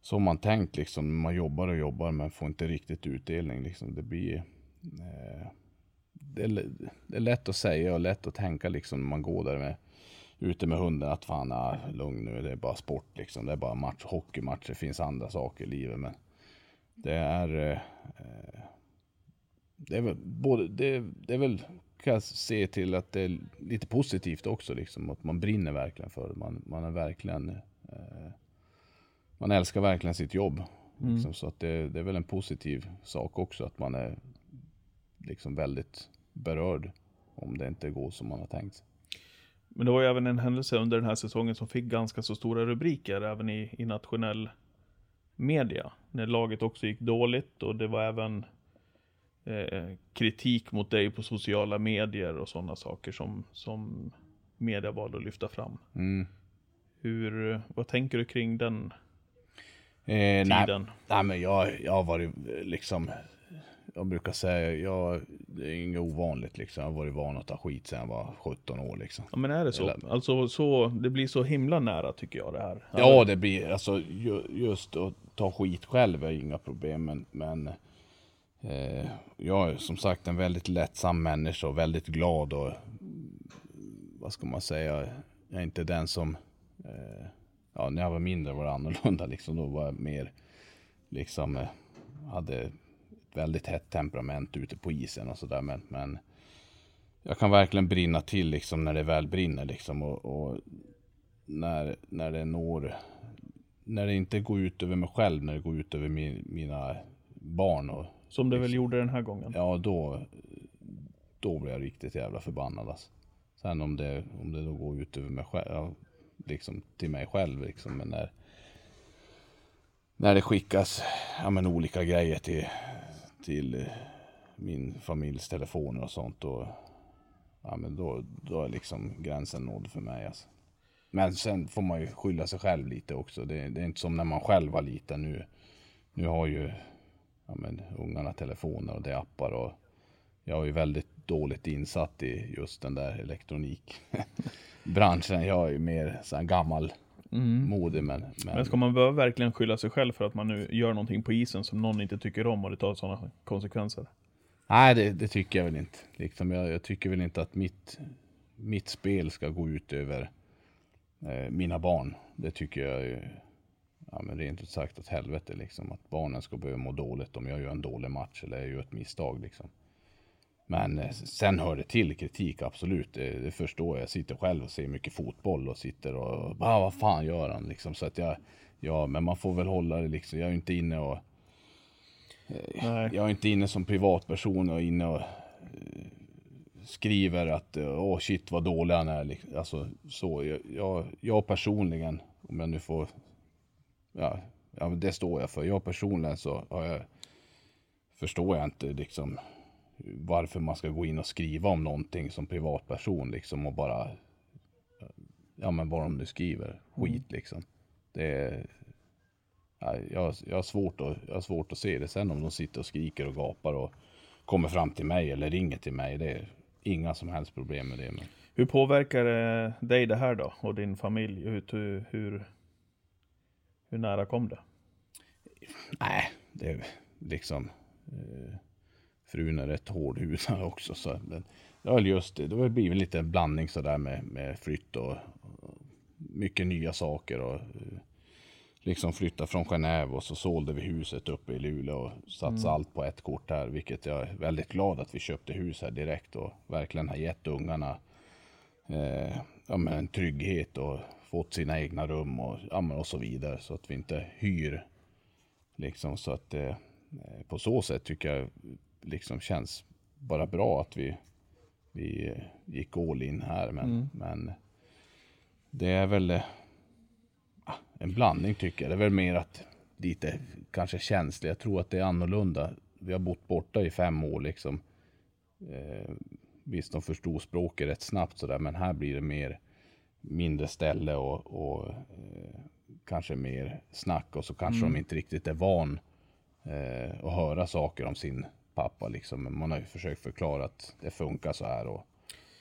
S2: som man tänkt liksom. Man jobbar och jobbar men får inte riktigt utdelning liksom. Det blir eh, det, är, det är lätt att säga och lätt att tänka liksom när man går där med ute med hunden att fan, ah, lugn nu, det är bara sport liksom. Det är bara match, hockeymatch, det finns andra saker i livet men det är eh, det är väl både, det, det är väl kan jag se till att det är lite positivt också liksom. Att man brinner verkligen för det. Man, man är verkligen eh, Man älskar verkligen sitt jobb.
S1: Mm.
S2: Liksom, så att det, det är väl en positiv sak också att man är liksom väldigt berörd om det inte går som man har tänkt.
S1: Men det var ju även en händelse under den här säsongen som fick ganska så stora rubriker även i, i nationell media. När laget också gick dåligt och det var även eh, kritik mot dig på sociala medier och sådana saker som, som media valde att lyfta fram.
S2: Mm.
S1: Hur, vad tänker du kring den
S2: Eh, nej,
S1: tiden?
S2: nej men jag, jag har varit eh, liksom Jag brukar säga, jag, det är inget ovanligt liksom. Jag har varit van att ta skit sedan jag var 17 år liksom.
S1: Ja men är det så?
S2: Eller-
S1: Alltså så, det blir så himla nära tycker jag det här.
S2: Ja det blir, alltså ju, just att ta skit själv är inga problem men, men Eh, jag är som sagt en väldigt lättsam människa och väldigt glad och Vad ska man säga Jag är inte den som eh, Ja när jag var mindre var det annorlunda liksom. Då var jag mer Liksom eh, Hade ett väldigt hett temperament ute på isen och sådär. Men, men Jag kan verkligen brinna till liksom när det väl brinner liksom. Och, och när, när det når när det inte går ut över mig själv, när det går ut över min, mina barn och
S1: som det väl gjorde den här gången.
S2: ja då då blir jag riktigt jävla förbannad alltså. Sen om det, om det då går ut över mig själv, liksom till mig själv liksom, men när när det skickas ja, men olika grejer till, till eh, min familjs telefoner och sånt då, ja, men då, då är liksom gränsen nådd för mig alltså. Men sen får man ju skylla sig själv lite också. Det, det är inte som när man själv var liten nu. Nu har ju ja, men, ungarna telefoner och det är appar och jag är ju väldigt dåligt insatt i just den där elektronikbranschen. Jag är ju mer sån här gammal modig men, men,
S1: Men ska man behöva verkligen skylla sig själv för att man nu gör någonting på isen som någon inte tycker om och det tar sådana konsekvenser?
S2: nej det, det tycker jag väl inte. Liksom, jag, jag tycker väl inte att mitt, mitt spel ska gå ut över eh, mina barn. Det tycker jag ja men rent ut sagt åt helvete liksom. Att barnen ska behöva må dåligt om jag gör en dålig match eller jag gör ett misstag liksom. Men eh, sen hör det till kritik, absolut. Det, det förstår jag. Jag sitter själv och ser mycket fotboll och sitter och ah, vad fan gör han liksom. Så att jag, ja, men man får väl hålla det liksom. Jag är inte inne och
S1: Nej.
S2: jag är inte inne som privatperson och inne och eh, skriver att eh, åh shit vad dålig han är. liksom. Alltså så. Jag, jag, jag personligen, om jag nu får, ja, ja det står jag för. Jag personligen så har jag, förstår jag inte liksom varför man ska gå in och skriva om någonting som privatperson liksom och bara, ja men vad de nu skriver, skit liksom. Det är, Ja, jag, jag, har svårt att, jag har svårt att se det. Sen om de sitter och skriker och gapar och kommer fram till mig eller ringer till mig. Det är inga som helst problem med det. Men
S1: Hur påverkar det dig det här då? Och din familj? Hur, hur, hur, nära kom det?
S2: nej, det är liksom... Eh, frun är rätt hårdhudad också. Så, men det har just det. Det har blivit lite blandning sådär med, med flytt och, och mycket nya saker. Och, eh, liksom flytta från Genève och så sålde vi huset uppe i Luleå och satsade allt på ett kort här. Vilket jag är väldigt glad att vi köpte hus här direkt och verkligen har gett ungarna eh, ja, men en trygghet och fått sina egna rum och, ja, och så vidare. Så att vi inte hyr. Liksom så att eh, på så sätt tycker jag liksom känns bara bra att vi, vi eh, gick all in här. Men, men det är väl eh, ah, en blandning tycker jag. Det är väl mer att lite kanske känslig. Jag tror att det är annorlunda. Vi har bott borta i fem år liksom. Eh, visst, de förstod språket rätt snabbt sådär, men här blir det mer mindre ställe och, och eh, kanske mer snack och så kanske de inte riktigt är van eh, att höra saker om sin pappa liksom. Men man har ju försökt förklara att det funkar så här och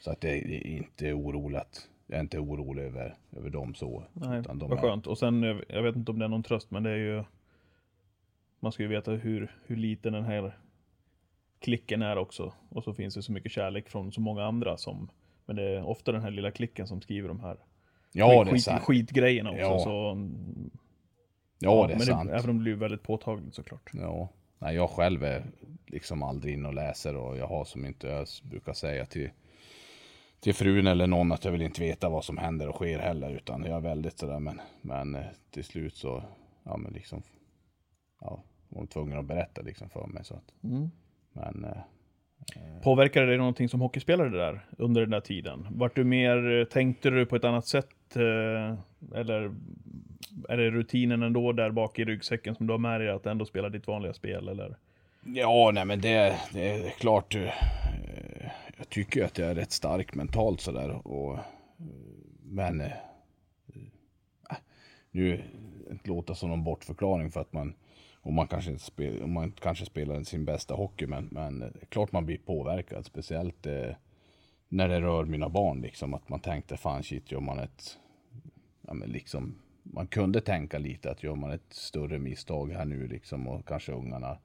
S2: så att det är inte orolig att jag är inte orolig över, över dem så.
S1: Nej,
S2: utan de
S1: vad
S2: är-
S1: skönt. Och sen, jag jag vet inte om det är någon tröst, men det är ju... Man ska ju veta hur, hur liten den här klicken är också. Och så finns det så mycket kärlek från så många andra som... Men det är ofta den här lilla klicken som skriver de här
S2: Ja, det är
S1: skit,
S2: sant.
S1: skitgrejerna också.
S2: Ja.
S1: Så,
S2: Ja, det är
S1: men
S2: sant.
S1: även om det blir väldigt påtagligt såklart.
S2: Ja, nej, jag själv är liksom aldrig inne och läser och jag har som inte jag brukar säga till, till frun eller någon att jag vill inte veta vad som händer och sker heller. Utan jag är väldigt sådär, men, men eh, till slut så, ja men liksom, ja, hon var tvungen att berätta liksom för mig. Så att,
S1: Mm.
S2: men eh, Eh.
S1: Påverkade det någonting som hockeyspelare där under den där tiden? Vart du mer, eh, tänkte du på ett annat sätt? Eh, eller är det rutinen ändå där bak i ryggsäcken som du har med dig att ändå spela ditt vanliga spel? Eller?
S2: Ja, nej men det, det är klart. Jag tycker att jag är rätt stark mentalt sådär. Och, men äh, nu inte låta som någon bortförklaring för att man och man kanske inte spel, man kanske spelar sin bästa hockey. Men, men klart man blir påverkad. Speciellt eh, när det rör mina barn. Liksom, att man tänkte fan shit gör man ett ja, men liksom, man kunde tänka lite att gör man ett större misstag här nu liksom och kanske ungarna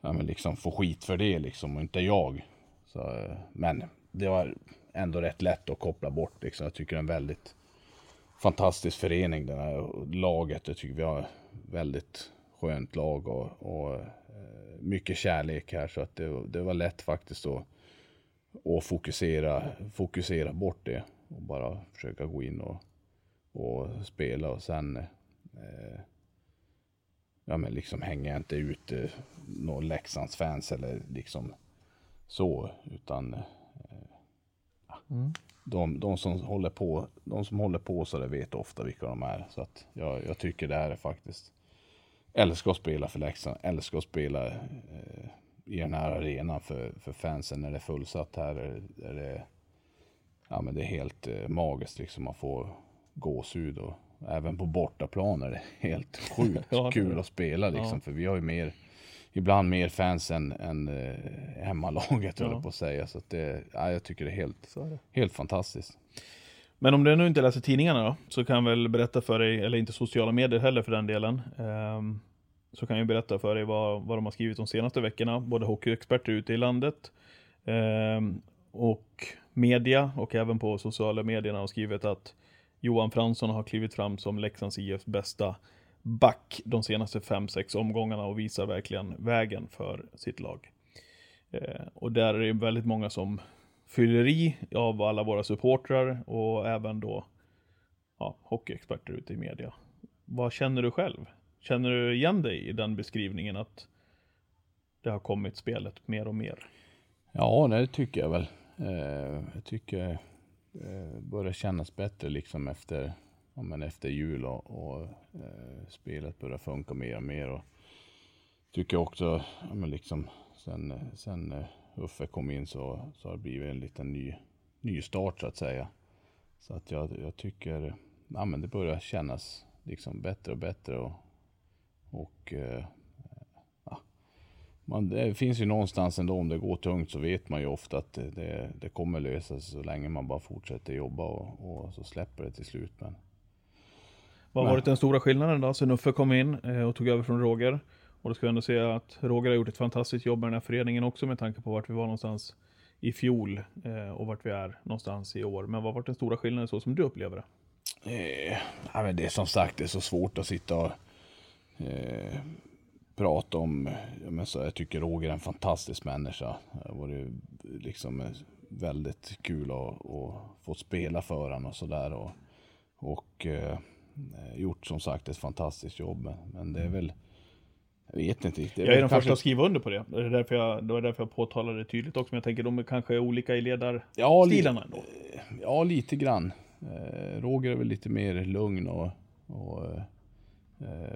S2: ja, men liksom får skit för det liksom och inte jag. Så, eh, men det var ändå rätt lätt att koppla bort liksom. Jag tycker det är en väldigt fantastisk förening den här laget. Jag tycker vi har väldigt skönt lag och, och eh, mycket kärlek här så att det, det var lätt faktiskt att, att fokusera, fokusera bort det och bara försöka gå in och, och spela och sen eh, ja men liksom hänger jag inte ut eh, någon Leksands fans eller liksom så utan eh,
S1: Mm.
S2: de, de som håller på, de som håller på så det vet ofta vilka de är. Så att jag, jag tycker det här är faktiskt, älskar att spela för Leksand, älskar att spela eh, i den här arenan för, för fansen när det är fullsatt här. Är, är det, ja men det är helt eh, magiskt liksom, man får gåshud och även på bortaplan är det helt sjukt
S1: Ja,
S2: kul att spela liksom.
S1: Ja.
S2: För vi har ju mer, ibland mer fans än, än eh, hemmalaget
S1: Ja.
S2: på att säga. Så att det, ja, jag tycker det är helt,
S1: det.
S2: helt fantastiskt.
S1: Men om du nu inte läser tidningarna då, så kan jag väl berätta för dig, eller inte sociala medier heller för den delen. ehm, så kan jag berätta för dig vad, vad de har skrivit de senaste veckorna, både hockeyexperter ute i landet eh, och media och även på sociala medierna har skrivit att Johan Fransson har klivit fram som Leksands IFs bästa back de senaste 5-6 omgångarna och visar verkligen vägen för sitt lag. Eh, och där är det väldigt många som fyller i av alla våra supportrar och även då ja, hockeyexperter ute i media. Vad känner du själv? Känner du igen dig i den beskrivningen att det har kommit spelet mer och mer?
S2: Ja, det tycker jag väl. Eh, jag tycker det börjar kännas bättre liksom efter, ja, men efter jul och, och eh, spelet börjar funka mer och mer. Och tycker också, ja, men liksom sen, sen Uffe kom in så, så har det blivit en liten ny, ny start så att säga. Så att jag, jag tycker, ja, men det börjar kännas liksom bättre och bättre och, och eh, man, det finns ju någonstans ändå, om det går tungt så vet man ju ofta att det, det, kommer lösa sig så länge man bara fortsätter jobba och, och så släpper det till slut. Men
S1: Vad har varit den stora skillnaden då sen Uffe kom in eh, och tog över från Roger? Och då ska jag ändå säga att Roger har gjort ett fantastiskt jobb med den här föreningen också med tanke på vart vi var någonstans i fjol eh, och vart vi är någonstans i år. Men vad har varit den stora skillnaden så som du upplever det?
S2: Eh, ja, men det är som sagt det är så svårt att sitta och eh, prata om. Ja, men så, jag tycker Roger är en fantastisk människa. Det var liksom väldigt kul att, att få spela för honom och sådär. Och, och eh, gjort som sagt ett fantastiskt jobb. Men, det är väl, jag vet inte riktigt.
S1: Jag är den
S2: kanske-
S1: första att skriva under på det. Det är därför jag, det var därför jag påtalade det tydligt också. Men jag tänker de är kanske olika i
S2: Ja,
S1: ledarstilarna ändå.
S2: Ja, lite grann. Eh, Roger är väl lite mer lugn och, och eh,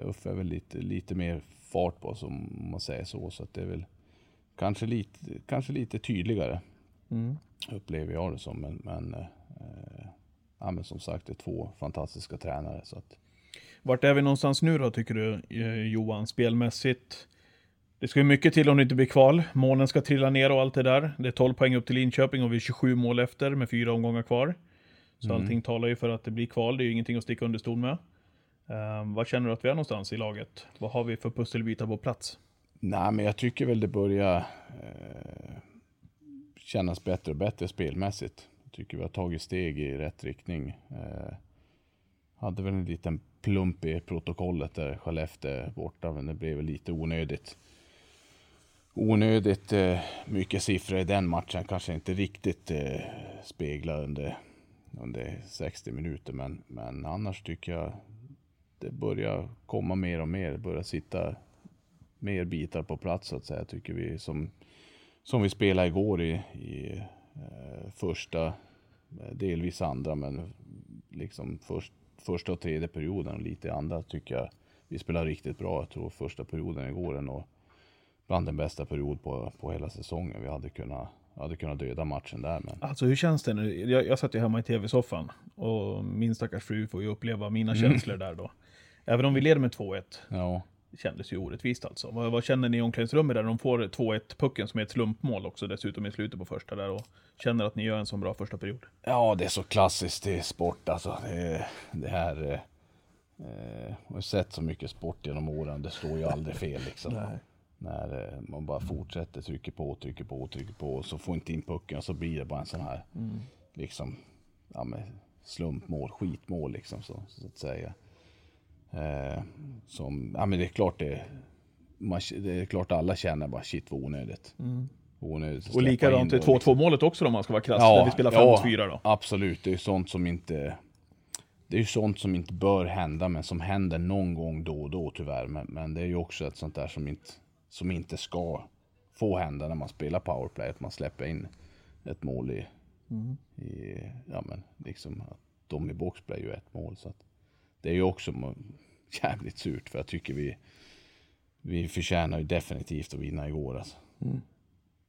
S2: Uffe är väl lite, lite mer fart på som man säger så. Så att det är väl kanske lite, kanske lite tydligare
S1: Mm.
S2: upplever jag det som. Men, men, eh, ja, men som sagt, det är två fantastiska tränare. Så att,
S1: Vart är vi någonstans nu då tycker du eh, Johan, spelmässigt? Det ska ju mycket till om det inte blir kval. Målen ska trilla ner och allt det där. Det är 12 poäng upp till Linköping och vi är 27 mål efter med fyra omgångar kvar. Så
S2: Mm.
S1: allting talar ju för att det blir kval. Det är ju ingenting att sticka under stol med. Um, vad känner du att vi är någonstans i laget? Vad har vi för pusselbitar på plats?
S2: Nej, men jag tycker väl det börjar eh, kännas bättre och bättre spelmässigt. Jag tycker vi har tagit steg i rätt riktning. Eh, hade väl en liten plump i protokollet där Skellefteå borta, men det blev väl lite onödigt. onödigt eh, mycket siffror i den matchen. Kanske inte riktigt eh, speglar under, under 60 minuter. Men, men annars tycker jag det börjar komma mer och mer. Det börjar sitta mer bitar på plats så att säga. Tycker vi som, som vi spelade igår i, i eh, första, eh, delvis andra, men liksom först, första och tredje perioden och lite i andra tycker jag vi spelar riktigt bra. Jag tror första perioden igår är nog bland den bästa period på, på hela säsongen. Vi hade kunnat, hade kunnat döda matchen där. Men
S1: Alltså hur känns det nu? Jag, jag satt ju hemma i tv-soffan och min stackars fru får ju uppleva mina
S2: Mm.
S1: känslor där då. Även om vi leder med 2-1,
S2: ja,
S1: det kändes ju orättvist alltså. Vad, vad känner ni i omklädningsrummet där de får 2-1 pucken som är ett slumpmål också dessutom i slutet på första där och känner att ni gör en så bra första period?
S2: ja, det är så klassiskt i sport alltså. Det, det här... Eh, eh, jag har sett så mycket sport genom åren. Det står ju aldrig fel liksom.
S1: Nej.
S2: När eh, man bara fortsätter, trycker på, trycker på, trycker på och så får inte in pucken och så blir det bara en sån här liksom, ja men slumpmål, skitmål liksom så, så att säga. Eh, som, ja men det är klart det, man, det är klart alla känner bara shit vad onödigt. onödigt att
S1: Och likadant i
S2: och liksom-
S1: 2-2 målet också om man ska vara krass, där vi spelar 5-4 då.
S2: Absolut, det är ju sånt som inte Det är ju sånt som inte bör hända men som händer någon gång då och då tyvärr. Men, men det är ju också ett sånt där som inte, som inte ska få hända när man spelar powerplay. Att man släpper in ett mål i, i ja men liksom att de i boxplay är ju ett mål. Så att det är ju också jävligt surt för jag tycker vi vi förtjänar ju definitivt att vinna igår alltså.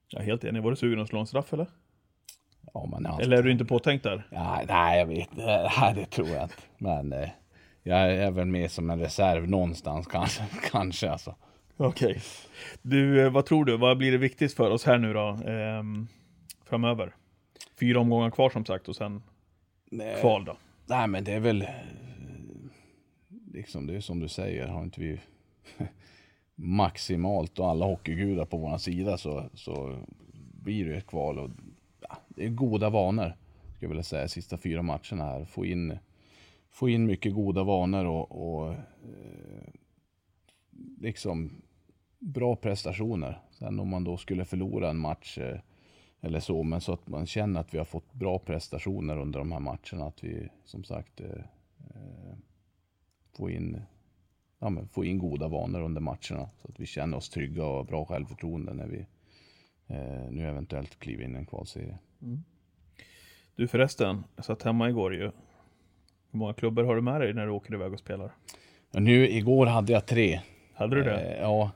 S1: Ja, helt enig. Var du sugen att slå en straff eller?
S2: Ja, man är alltid-
S1: Eller är du inte påtänkt där?
S2: Ja, nej, jag vet inte. Nej, det tror jag inte. Men eh, jag är väl med som en reserv någonstans kanske. kanske alltså.
S1: Okej. Du, eh, vad tror du? Vad blir det viktigt för oss här nu då? ehm, framöver? Fyra omgångar kvar som sagt och sen
S2: Nej,
S1: kval då.
S2: nej, men det är väl... Liksom, det är som du säger. Har inte vi maximalt och alla hockeygudar på vår sida så, så blir det ett kval. Och, ja, det är goda vanor, skulle jag vilja säga, sista fyra matcherna här. Få in, få in mycket goda vanor och, och eh, liksom bra prestationer. Sen om man då skulle förlora en match eh, eller så, men så att man känner att vi har fått bra prestationer under de här matcherna. Att vi som sagt eh, eh eh, får, in, ja, men får in goda vanor under matcherna. Så att vi känner oss trygga och har bra självförtroende när vi eh, nu eventuellt kliver in i en kvalserie.
S1: Du förresten, jag satt hemma igår ju. Hur många klubbor har du med dig när du åker iväg och spelar?
S2: Och nu igår hade jag tre.
S1: Hade du det?
S2: Eh, ja,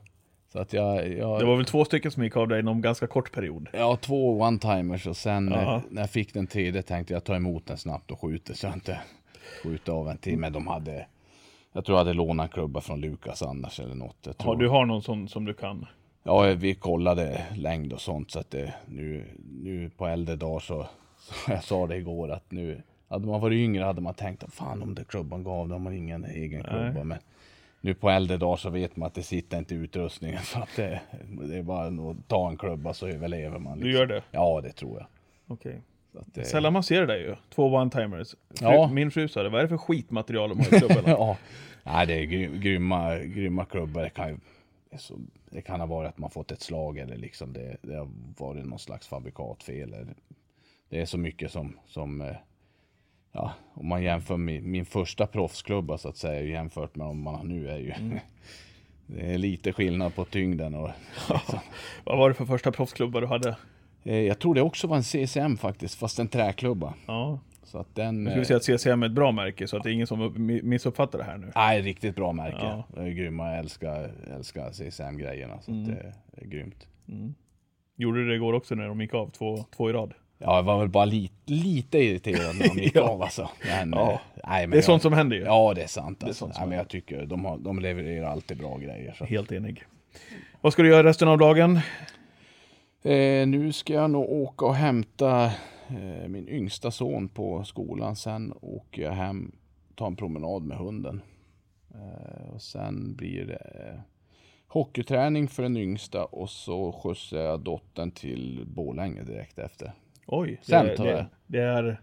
S2: så att jag, jag,
S1: Det var väl två stycken som gick av dig inom ganska kort period?
S2: Ja, två one-timers och sen
S1: Ja.
S2: när, när jag fick den tredje tänkte jag ta emot den snabbt och skjuta så jag inte skjuter av en till. Men de hade, jag tror jag hade lånat klubba från Lukas annars eller något. Jag tror,
S1: Ja, du har någon sån som du kan?
S2: Ja, vi kollade längd och sånt så att det, nu, nu på äldre dagar så, så jag sa det igår att nu, hade man varit yngre hade man tänkt att fan om det klubban gav, då har man ingen egen klubba. Men nu på äldre dagar så vet man att det sitter inte i utrustningen så att det, det är bara att ta en klubba så överlever man. liksom.
S1: Du gör det?
S2: Ja, det tror jag.
S1: Okej.
S2: Så att det,
S1: Sällan man ser det där ju. Två one-timers.
S2: Ja.
S1: Min fru sa det, vad är det för skitmaterial de har i klubben?
S2: ja, nej, det är gry- grymma, grymma klubbar. Det kan, ju, det, kan ha varit att man fått ett slag eller liksom det, det har varit någon slags fabrikatfel. Eller, det är så mycket som, som eh, ja, om man jämför med min första proffsklubba så att säga jämfört med om man har nu är ju det är lite skillnad på tyngden och
S1: Vad var det för första proffsklubbar du hade?
S2: Eh, jag tror det också var en CCM faktiskt, fast en träklubba.
S1: Ja.
S2: Så att den...
S1: Ska vi säga att CCM är ett bra märke, så att det är ingen som mi- missuppfattar det här nu.
S2: Nej, riktigt bra märke.
S1: Ja.
S2: Det är grymma, jag älskar, älskar CCM-grejerna. Så att det är grymt.
S1: Gjorde du det igår också när de gick av två, två i rad?
S2: Ja, jag var väl bara lite, lite irriterad när de gick
S1: Ja.
S2: av alltså. Men,
S1: Ja.
S2: eh, nej, men
S1: Det är
S2: jag,
S1: sånt som händer ju.
S2: Ja, det är sant.
S1: är
S2: Alltså.
S1: sånt som
S2: nej, men jag tycker de, har, de levererar alltid bra grejer. Så.
S1: Helt enig. Vad ska du göra resten av dagen?
S2: Eh, nu ska jag nog åka och hämta eh, min yngsta son på skolan. Sen åker jag hem, tar en promenad med hunden. Eh, och sen blir det eh, hockeyträning för den yngsta och så skjutsar jag dottern till Borlänge direkt efter.
S1: Oj,
S2: Sen
S1: det,
S2: tar
S1: det,
S2: jag.
S1: det är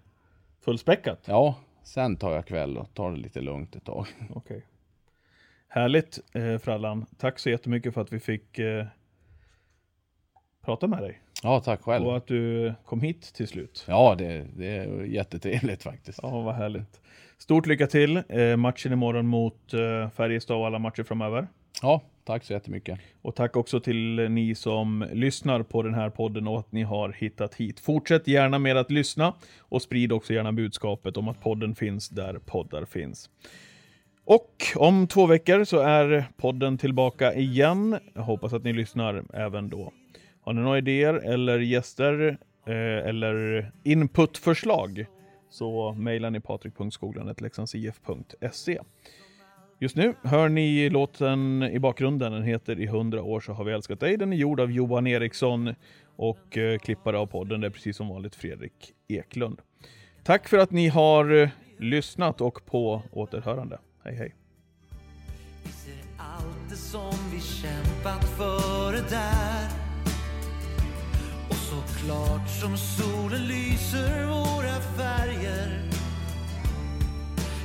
S1: fullspäckat.
S2: Ja, sen tar jag kväll och tar det lite lugnt ett tag.
S1: Okej. Härligt, eh, Frallan. Tack så jättemycket för att vi fick eh, prata med dig.
S2: Ja, tack själv.
S1: Och att du kom hit till slut.
S2: Ja, det, det är jättetrevligt faktiskt.
S1: Ja, vad härligt. Stort lycka till. Eh, matchen imorgon mot eh, Färjestad och alla matcher framöver.
S2: Ja, tack så jättemycket.
S1: Och tack också till ni som lyssnar på den här podden och att ni har hittat hit. Fortsätt gärna med att lyssna och sprid också gärna budskapet om att podden finns där poddar finns. Och om två veckor så är podden tillbaka igen. Jag hoppas att ni lyssnar även då. Har ni några idéer eller gäster eh, eller inputförslag så mejlar ni patrik.skoglan.leksandsif.se. Just nu hör ni låten i bakgrunden. Den heter I hundra år så har vi älskat dig. Den är gjord av Johan Eriksson och eh, klippare av podden det är precis som vanligt Fredrik Eklund. Tack för att ni har eh, lyssnat och på återhörande. Hej hej!
S3: Vi ser allt det som vi kämpat för det där så klart som solen lyser våra färger.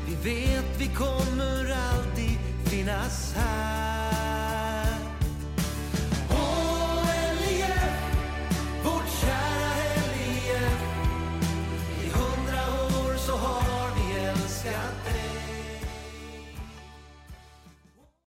S3: Vi vet vi kommer alltid finnas här.